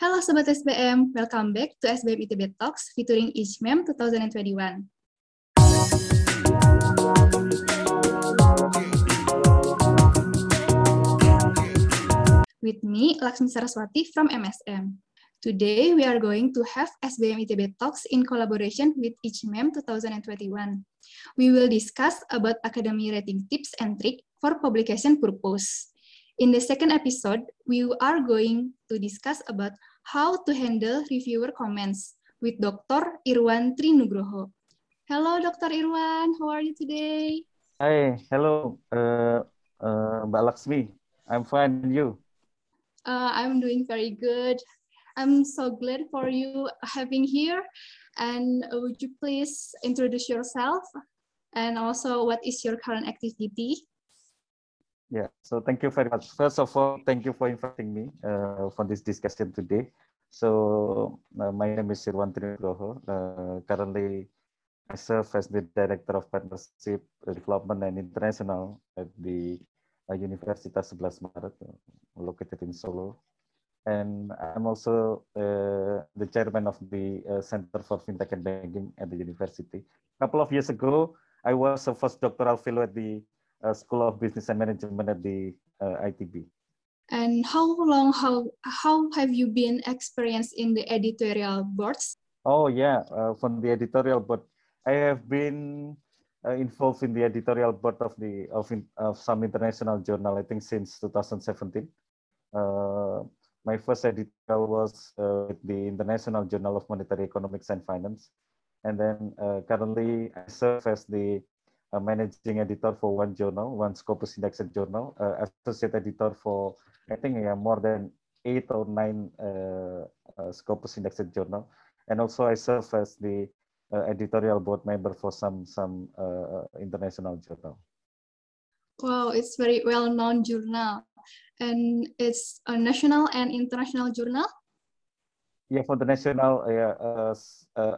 Halo Sobat SBM, welcome back to SBM ITB Talks featuring IJMEM 2021. With me, Laksmi Saraswati from MSM. Today, we are going to have SBM ITB Talks in collaboration with IJMEM 2021. We will discuss about academy rating tips and tricks for publication purpose. In the second episode, we are going to discuss about how to handle reviewer comments with Dr. Irwan Trinugroho. Hello, Dr. Irwan. How are you today? Hi, hello, uh, uh, Mbak Laksmi. I'm fine, and you? Uh, I'm doing very good. I'm so glad for you having here. And would you please introduce yourself? And also, what is your current activity? Yeah, so thank you very much. First of all, thank you for inviting me uh, for this discussion today. So uh, my name is Irwan Trinugroho. Uh, currently, I serve as the Director of Partnership Development and International at the uh, Universitas 11 Maret, uh, located in Solo. And I'm also uh, the chairman of the uh, Center for FinTech and Banking at the university. A couple of years ago, I was a first doctoral fellow at the uh, School of Business and Management at the uh, ITB. And how long, how, how have you been experienced in the editorial boards? Oh yeah, uh, from the editorial board, I have been uh, involved in the editorial board of the of, in, of some international journal. I think since 2017. Uh, my first editorial was uh, with the International Journal of Monetary Economics and Finance, and then currently I serve as the uh, managing editor for one journal, one Scopus indexed journal, uh, associate editor for I think yeah, more than eight or nine uh, uh Scopus indexed journal, and also I serve as the uh, editorial board member for some some uh, international journal. Wow, it's very well known journal, and it's a national and international journal. Yeah, for the national, yeah,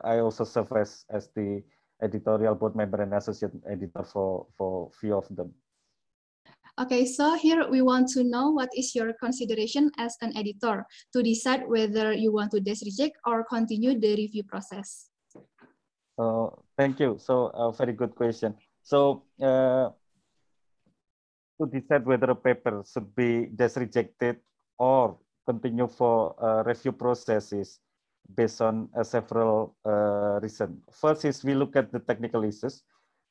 I also serve as as the editorial board member and associate editor for, for few of them. Okay, so here we want to know what is your consideration as an editor to decide whether you want to reject or continue the review process. Uh, thank you. So a very good question. So uh, to decide whether a paper should be rejected or continue for uh, review processes, based on uh, several uh, reasons. First is we look at the technical issues.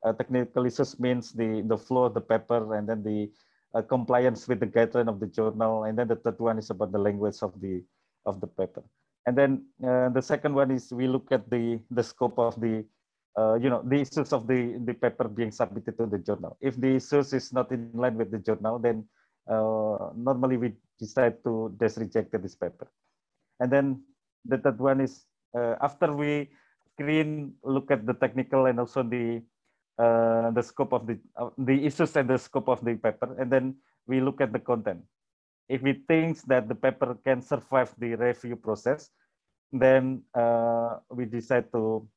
Uh, technical issues means the, the flow of the paper and then the uh, compliance with the guideline of the journal. And then the third one is about the language of the, of the paper. And then uh, the second one is we look at the, the scope of the, uh, you know, the issues of the, the paper being submitted to the journal. If the issues is not in line with the journal, then normally we decide to just reject this paper. And then the third one is uh, after we screen, look at the technical and also the uh, the scope of the uh, the issues and the scope of the paper, and then we look at the content. If we think that the paper can survive the review process, then uh, we decide to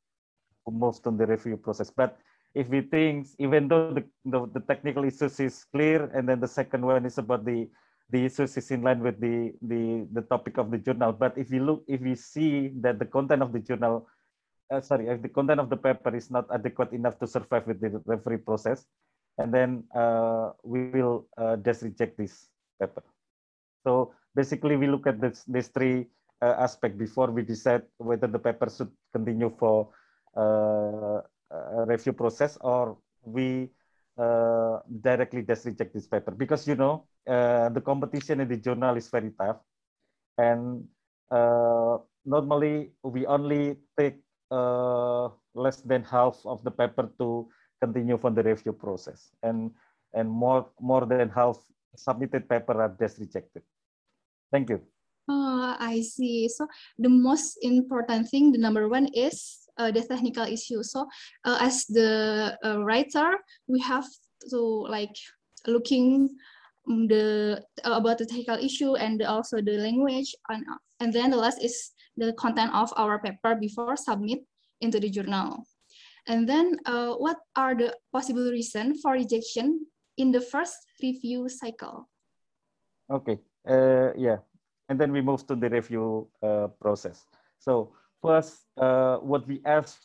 move to the review process. But if we think, even though the, the, the technical issues is clear, and then the second one is about the the issues is in line with the, the, the topic of the journal. But if you look, if we see that the content of the journal, uh, sorry, if the content of the paper is not adequate enough to survive with the referee process, and then uh, we will uh, just reject this paper. So basically, we look at this, these three uh, aspects before we decide whether the paper should continue for uh, a review process or we uh, directly just reject this paper. Because you know uh, the competition in the journal is very tough. And uh, normally we only take uh, less than half of the paper to continue from the review process. And and more more than half submitted paper are just rejected. Thank you. Oh i see. So the most important thing the number one is the technical issue. So uh, as the writer we have to like looking Mm, the uh, about the technical issue and also the language. And, and then the last is the content of our paper before submit into the journal. And then uh, what are the possible reason for rejection in the first review cycle? Okay uh, yeah. And then we move to the review uh, process. So first, uh, what we ask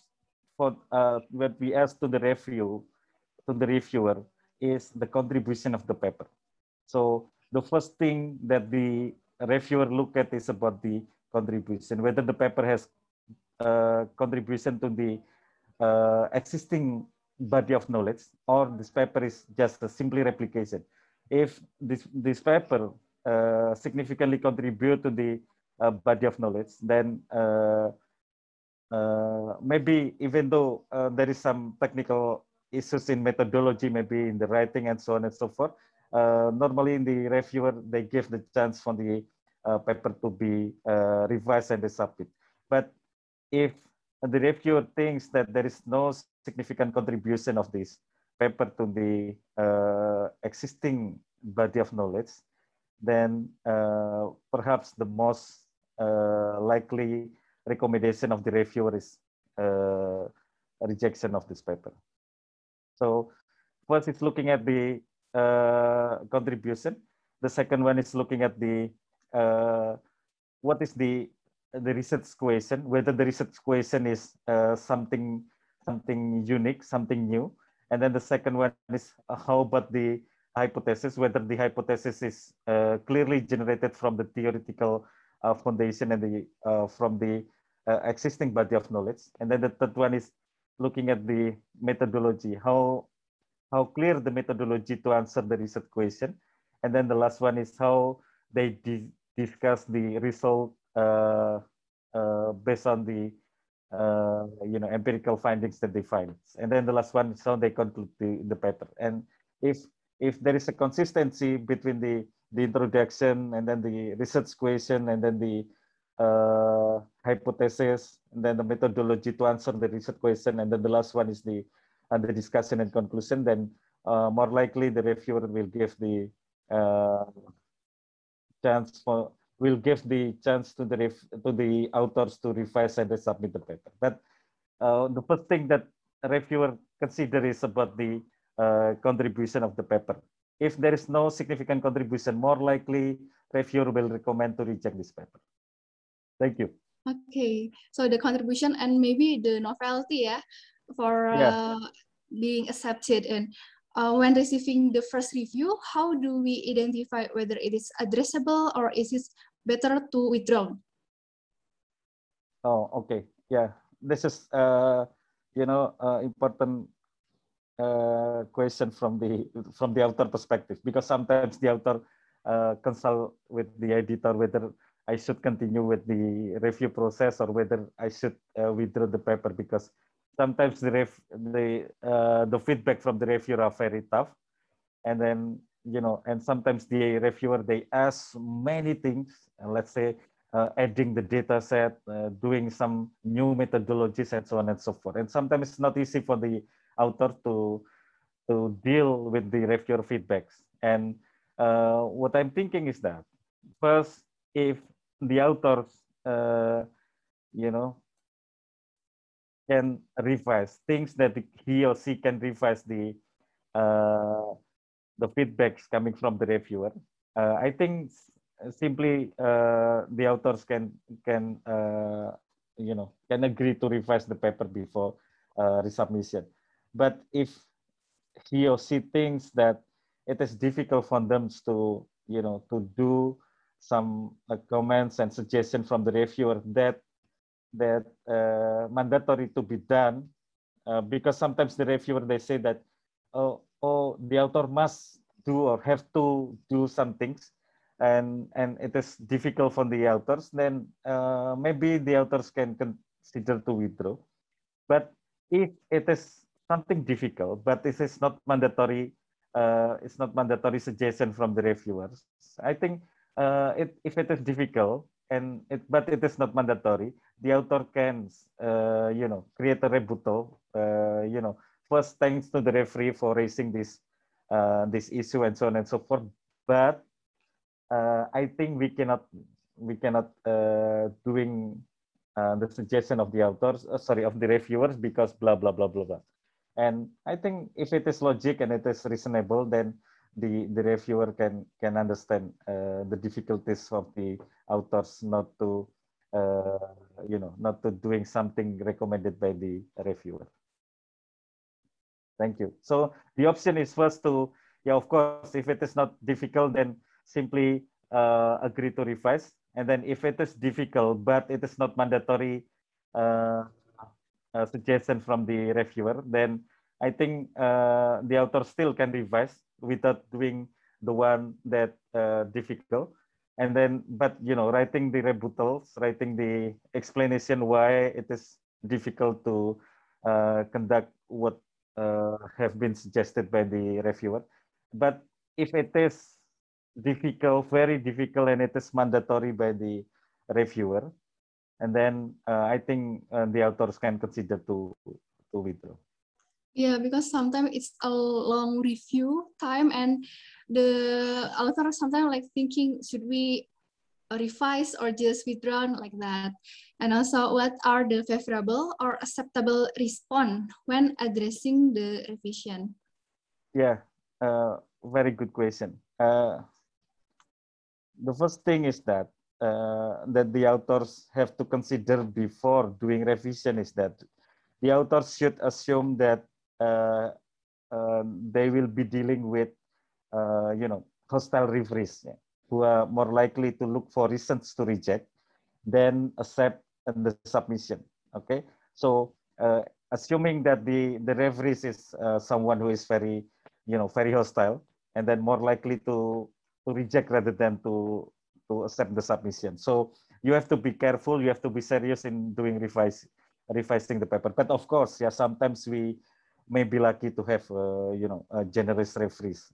for, uh, what we ask to the review, to the reviewer, is the contribution of the paper. So the first thing that the reviewer look at is about the contribution, whether the paper has uh, contribution to the uh, existing body of knowledge or this paper is just a simply replication. If this, this paper uh, significantly contribute to the uh, body of knowledge, then uh, maybe even though there is some technical issues in methodology, maybe in the writing and so on and so forth, normally in the reviewer, they give the chance for the paper to be revised and submit. But if the reviewer thinks that there is no significant contribution of this paper to the uh, existing body of knowledge, then uh, perhaps the most uh, likely recommendation of the reviewer is uh, rejection of this paper. So first it's looking at the uh, contribution. The second one is looking at the uh, what is the the research question, whether the research question is uh, something something unique, something new. And then the second one is uh, how about the hypothesis, whether the hypothesis is uh, clearly generated from the theoretical foundation and the from the uh, existing body of knowledge. And then the third one is looking at the methodology, how how clear the methodology to answer the research question. And then the last one is how they di discuss the result uh, uh, based on the uh, you know empirical findings that they find. And then the last one is how they conclude the, the paper. And if if there is a consistency between the the introduction and then the research question and then the uh, hypothesis and then the methodology to answer the research question and then the last one is the uh, the discussion and conclusion then uh, more likely the reviewer will give the uh, chance for will give the chance to the ref, to the authors to revise and submit the paper. But uh, the first thing that reviewer consider is about the uh, contribution of the paper. If there is no significant contribution, more likely reviewer will recommend to reject this paper. Thank you. Okay, so the contribution and maybe the novelty, yeah, for uh, being accepted and uh, when receiving the first review, how do we identify whether it is addressable or is it better to withdraw? Oh, okay. Yeah, this is, uh, you know, uh, important uh, question from the from the author perspective because sometimes the author uh, consult with the editor whether I should continue with the review process or whether I should uh, withdraw the paper because sometimes the ref, the uh, the feedback from the reviewer are very tough, and then you know, and sometimes the reviewer they ask many things, and let's say uh, adding the data set, uh, doing some new methodologies, and so on and so forth. And sometimes it's not easy for the author to to deal with the reviewer feedbacks. And uh, what I'm thinking is that first, if the authors, uh, you know, can revise things that he or she can revise the uh, the feedbacks coming from the reviewer. Uh, I think simply uh, the authors can can uh, you know can agree to revise the paper before uh, resubmission. But if he or she thinks that it is difficult for them to you know to do some uh, comments and suggestions from the reviewer that that uh, mandatory to be done because sometimes the reviewer they say that oh oh the author must do or have to do some things and and it is difficult for the authors then uh, maybe the authors can consider to withdraw. But if it is something difficult but this is not mandatory uh, it's not mandatory suggestion from the reviewers i think uh, it, if it is difficult and it but it is not mandatory the author can uh, you know create a rebuttal uh, you know first thanks to the referee for raising this uh, this issue and so on and so forth. But uh, I think we cannot we cannot uh, doing the suggestion of the authors, sorry, of the reviewers because blah blah blah blah blah. And I think if it is logic and it is reasonable, then the the reviewer can can understand uh, the difficulties of the authors not to uh, you know not to doing something recommended by the reviewer. Thank you. So the option is first to yeah of course if it is not difficult then simply uh, agree to revise and then if it is difficult but it is not mandatory uh, suggestion from the reviewer then I think uh, the author still can revise without doing the one that uh, difficult. And then, but you know, writing the rebuttals, writing the explanation why it is difficult to uh, conduct what uh, have been suggested by the reviewer. But if it is difficult, very difficult, and it is mandatory by the reviewer, and then uh, I think uh, the authors can consider to to withdraw. Yeah, because sometimes it's a long review time and the author sometimes like thinking, should we revise or just withdraw like that? And also what are the favorable or acceptable response when addressing the revision? Yeah, uh, very good question. Uh, the first thing is that uh, that the authors have to consider before doing revision is that the authors should assume that uh, uh, they will be dealing with, uh, you know, hostile referees yeah, who are more likely to look for reasons to reject than accept the submission. Okay, so assuming that the the referees is someone who is very, you know, very hostile, and then more likely to to reject rather than to to accept the submission. So you have to be careful. You have to be serious in doing revise, revising the paper. But of course, yeah, sometimes we may be lucky to have uh, you know generous referees.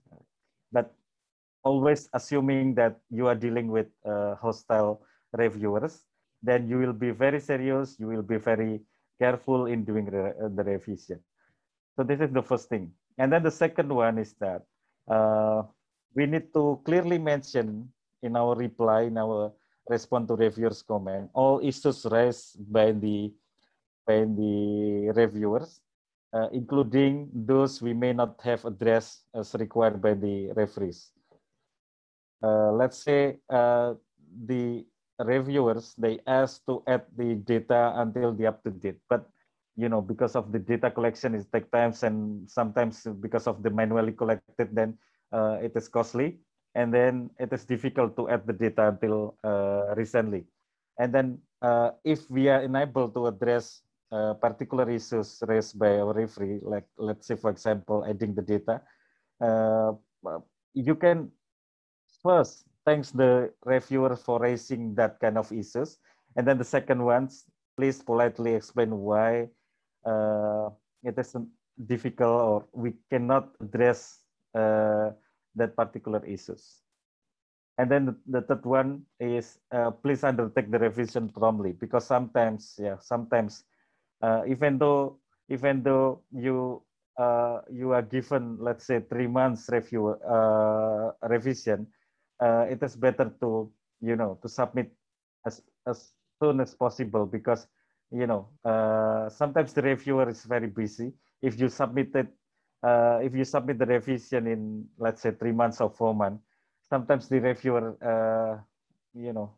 But always assuming that you are dealing with uh, hostile reviewers then you will be very serious you will be very careful in doing the, uh, the revision. So this is the first thing. And then the second one is that uh, we need to clearly mention in our reply in our response to reviewers comment all issues raised by the by the reviewers uh, including those we may not have addressed as required by the referees. Uh, let's say uh, the reviewers, they ask to add the data until the up to date, but you know, because of the data collection, it takes times and sometimes because of the manually collected, then uh, it is costly. And then it is difficult to add the data until uh, recently. And then uh, if we are unable to address uh, particular issues raised by our referee, like let's say, for example, adding the data, uh, you can first thanks the reviewer for raising that kind of issues. And then the second one, please politely explain why uh, it is difficult or we cannot address uh, that particular issues. And then the, the third one is uh, please undertake the revision promptly because sometimes, yeah, sometimes uh, even though even though you uh, you are given let's say three months review uh, revision uh, it is better to you know to submit as as soon as possible because you know uh, sometimes the reviewer is very busy. If you submit it uh, if you submit the revision in let's say three months or four months sometimes the reviewer you know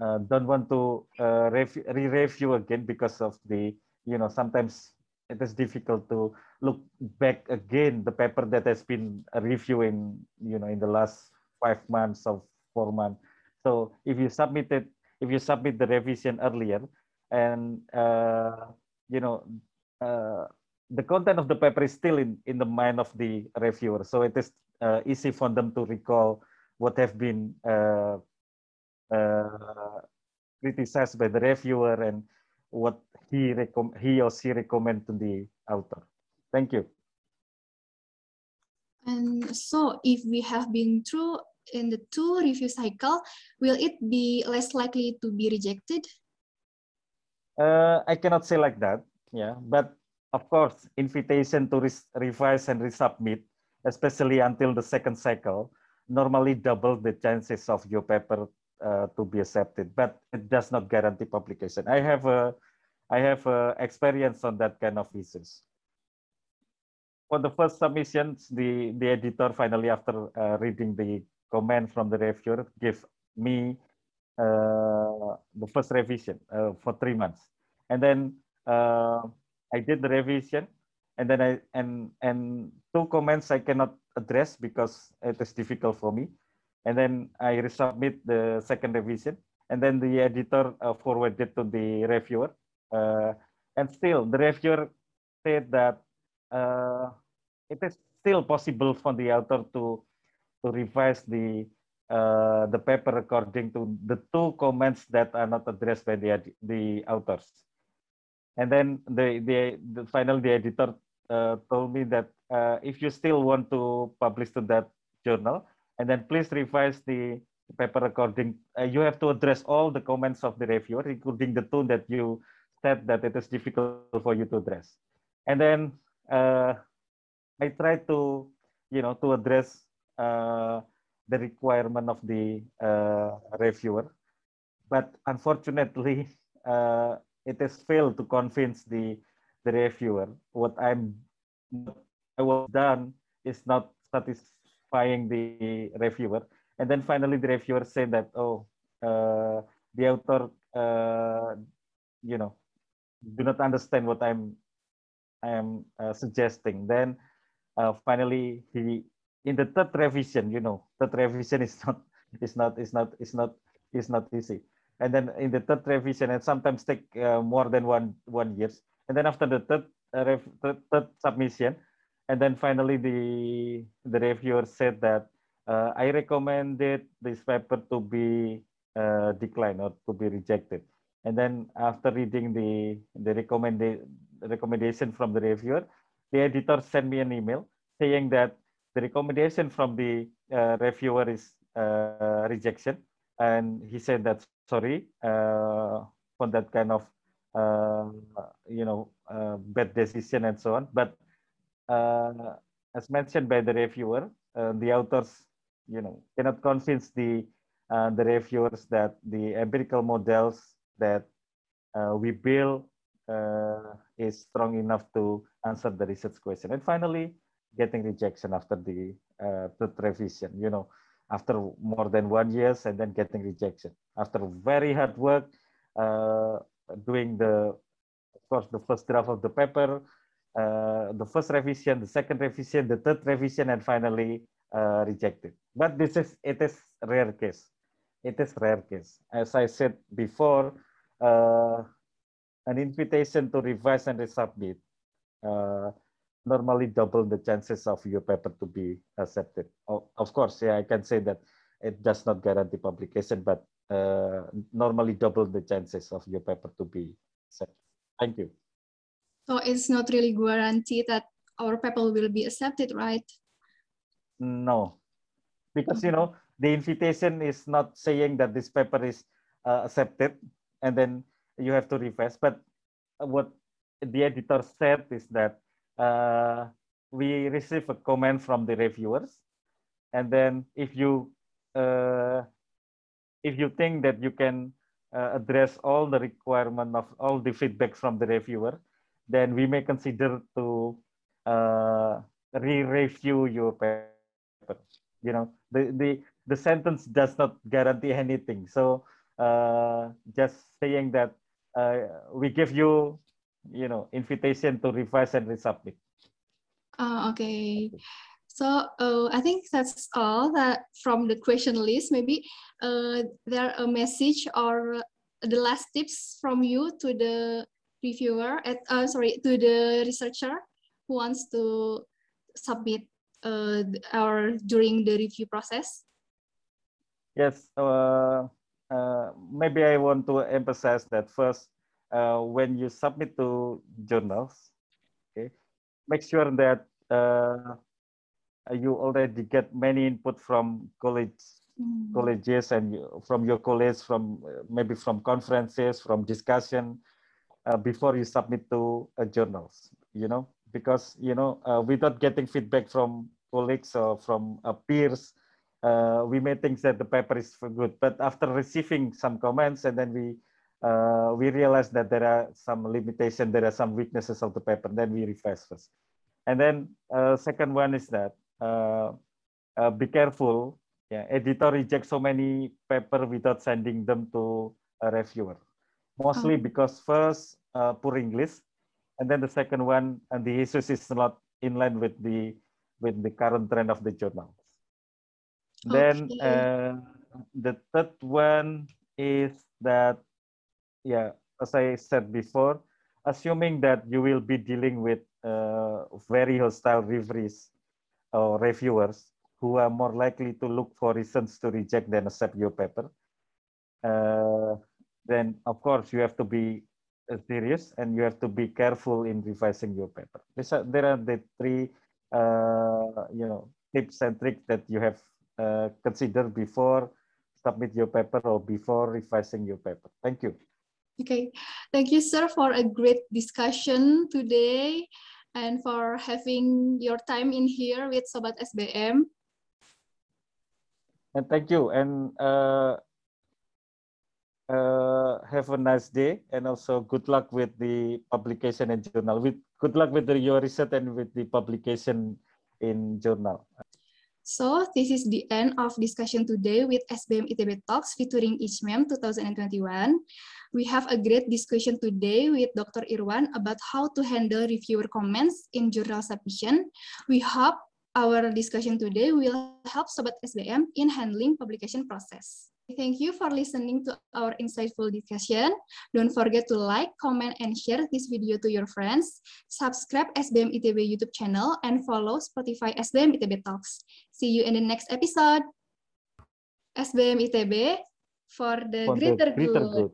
uh, don't want to uh, re-review again because of the, you know, sometimes it is difficult to look back again the paper that has been reviewing, you know, in the last five months or four months. So if you submit it, if you submit the revision earlier, and uh, you know, uh, the content of the paper is still in in the mind of the reviewer, so it is uh, easy for them to recall what have been uh, criticized by the reviewer and what he recom- he or she recommend to the author. Thank you. And so if we have been through in the two review cycle, will it be less likely to be rejected? Uh, I cannot say like that. Yeah, but of course, invitation to re revise and resubmit, especially until the second cycle, normally double the chances of your paper uh, to be accepted, but it does not guarantee publication. I have a, I have a experience on that kind of issues. for the first submissions, the, the editor finally, after uh, reading the comment from the reviewer, gave me uh, the first revision uh, for three months. And then uh, I did the revision and then I, and, and two comments I cannot address because it is difficult for me. And then I resubmit the second revision and then the editor uh, forwarded to the reviewer. Uh, and still the reviewer said that uh, it is still possible for the author to to revise the uh, the paper according to the two comments that are not addressed by the the authors. And then the the, the final the editor uh, told me that uh, if you still want to publish to that journal, and then please revise the paper according. Uh, you have to address all the comments of the reviewer, including the two that you said that it is difficult for you to address. And then uh, I try to, you know, to address uh, the requirement of the uh, reviewer, but unfortunately, uh, it has failed to convince the the reviewer. What I'm, what I was done is not satisfying the reviewer, and then finally the reviewer said that, oh, uh, the author, uh, you know, do not understand what I'm I am uh, suggesting. Then uh, finally he in the third revision, you know, third revision is not is not is not is not is not easy. And then in the third revision, and sometimes take uh, more than one one years. And then after the third, uh, third, third submission, and then finally the the reviewer said that uh, I recommended this paper to be uh, declined or to be rejected. And then after reading the the recommended recommendation from the reviewer, the editor sent me an email saying that the recommendation from the uh, reviewer is uh, rejection. And he said that, sorry, uh, for that kind of, uh, you know, bad decision and so on. But Uh, as mentioned by the reviewer, uh, the authors, you know, cannot convince the, uh, the reviewers that the empirical models that we build is strong enough to answer the research question. And finally, getting rejection after the uh, third revision, you know, after more than one years and then getting rejection. After very hard work, uh, doing the, of course, the first draft of the paper, uh, the first revision, the second revision, the third revision, and finally uh, rejected. But this is, it is rare case. It is rare case. As I said before, uh, an invitation to revise and resubmit uh, normally double the chances of your paper to be accepted. of course, yeah, I can say that it does not guarantee publication, but uh, normally double the chances of your paper to be accepted. Thank you. So it's not really guaranteed that our paper will be accepted, right? No, because you know the invitation is not saying that this paper is uh, accepted, and then you have to revise. But what the editor said is that uh, we receive a comment from the reviewers. And then if you uh, if you think that you can uh, address all the requirement of all the feedback from the reviewer, then we may consider to uh, re-review your paper. You know, the, the, the sentence does not guarantee anything. So uh, just saying that uh, we give you you know invitation to revise and resubmit. Uh, okay. So uh, I think that's all that from the question list. Maybe uh, there a message or the last tips from you to the reviewer, at, uh, sorry, to the researcher who wants to submit uh, or during the review process. Yes, uh, uh, maybe I want to emphasize that first, uh, when you submit to journals, okay, make sure that uh, you already get many input from college mm. colleges and from your colleagues, from maybe from conferences, from discussion uh, before you submit to uh, journals. You know, because you know uh, without getting feedback from colleagues or from peers, we may think that the paper is good, but after receiving some comments and then we uh, we realize that there are some limitation, there are some weaknesses of the paper, then we revise first. And then uh, second one is that uh, uh, be careful. Yeah, editor rejects so many paper without sending them to a reviewer. Mostly oh. because first uh, poor English, and then the second one and the issues is not in line with the with the current trend of the journal. Okay. Then uh, the third one is that yeah, as I said before, assuming that you will be dealing with uh, very hostile referees or reviewers who are more likely to look for reasons to reject than accept your paper, uh, then of course you have to be uh, serious and you have to be careful in revising your paper. Are, there are the three, uh, you know, tips and tricks that you have uh, considered before submit your paper or before revising your paper. Thank you. Okay, thank you, sir, for a great discussion today and for having your time in here with Sobat SBM. And thank you. And uh, uh, have a nice day and also good luck with the publication in journal. With good luck with the, your research and with the publication in journal. So this is the end of discussion today with SBM ITB Talks featuring ICMEM 2021. We have a great discussion today with Dr. Irwan about how to handle reviewer comments in journal submission. We hope our discussion today will help Sobat SBM in handling publication process. Thank you for listening to our insightful discussion. Don't forget to like, comment, and share this video to your friends. Subscribe SBM ITB YouTube channel and follow Spotify SBM ITB Talks. See you in the next episode. SBM ITB for the, for greater, the greater good. good.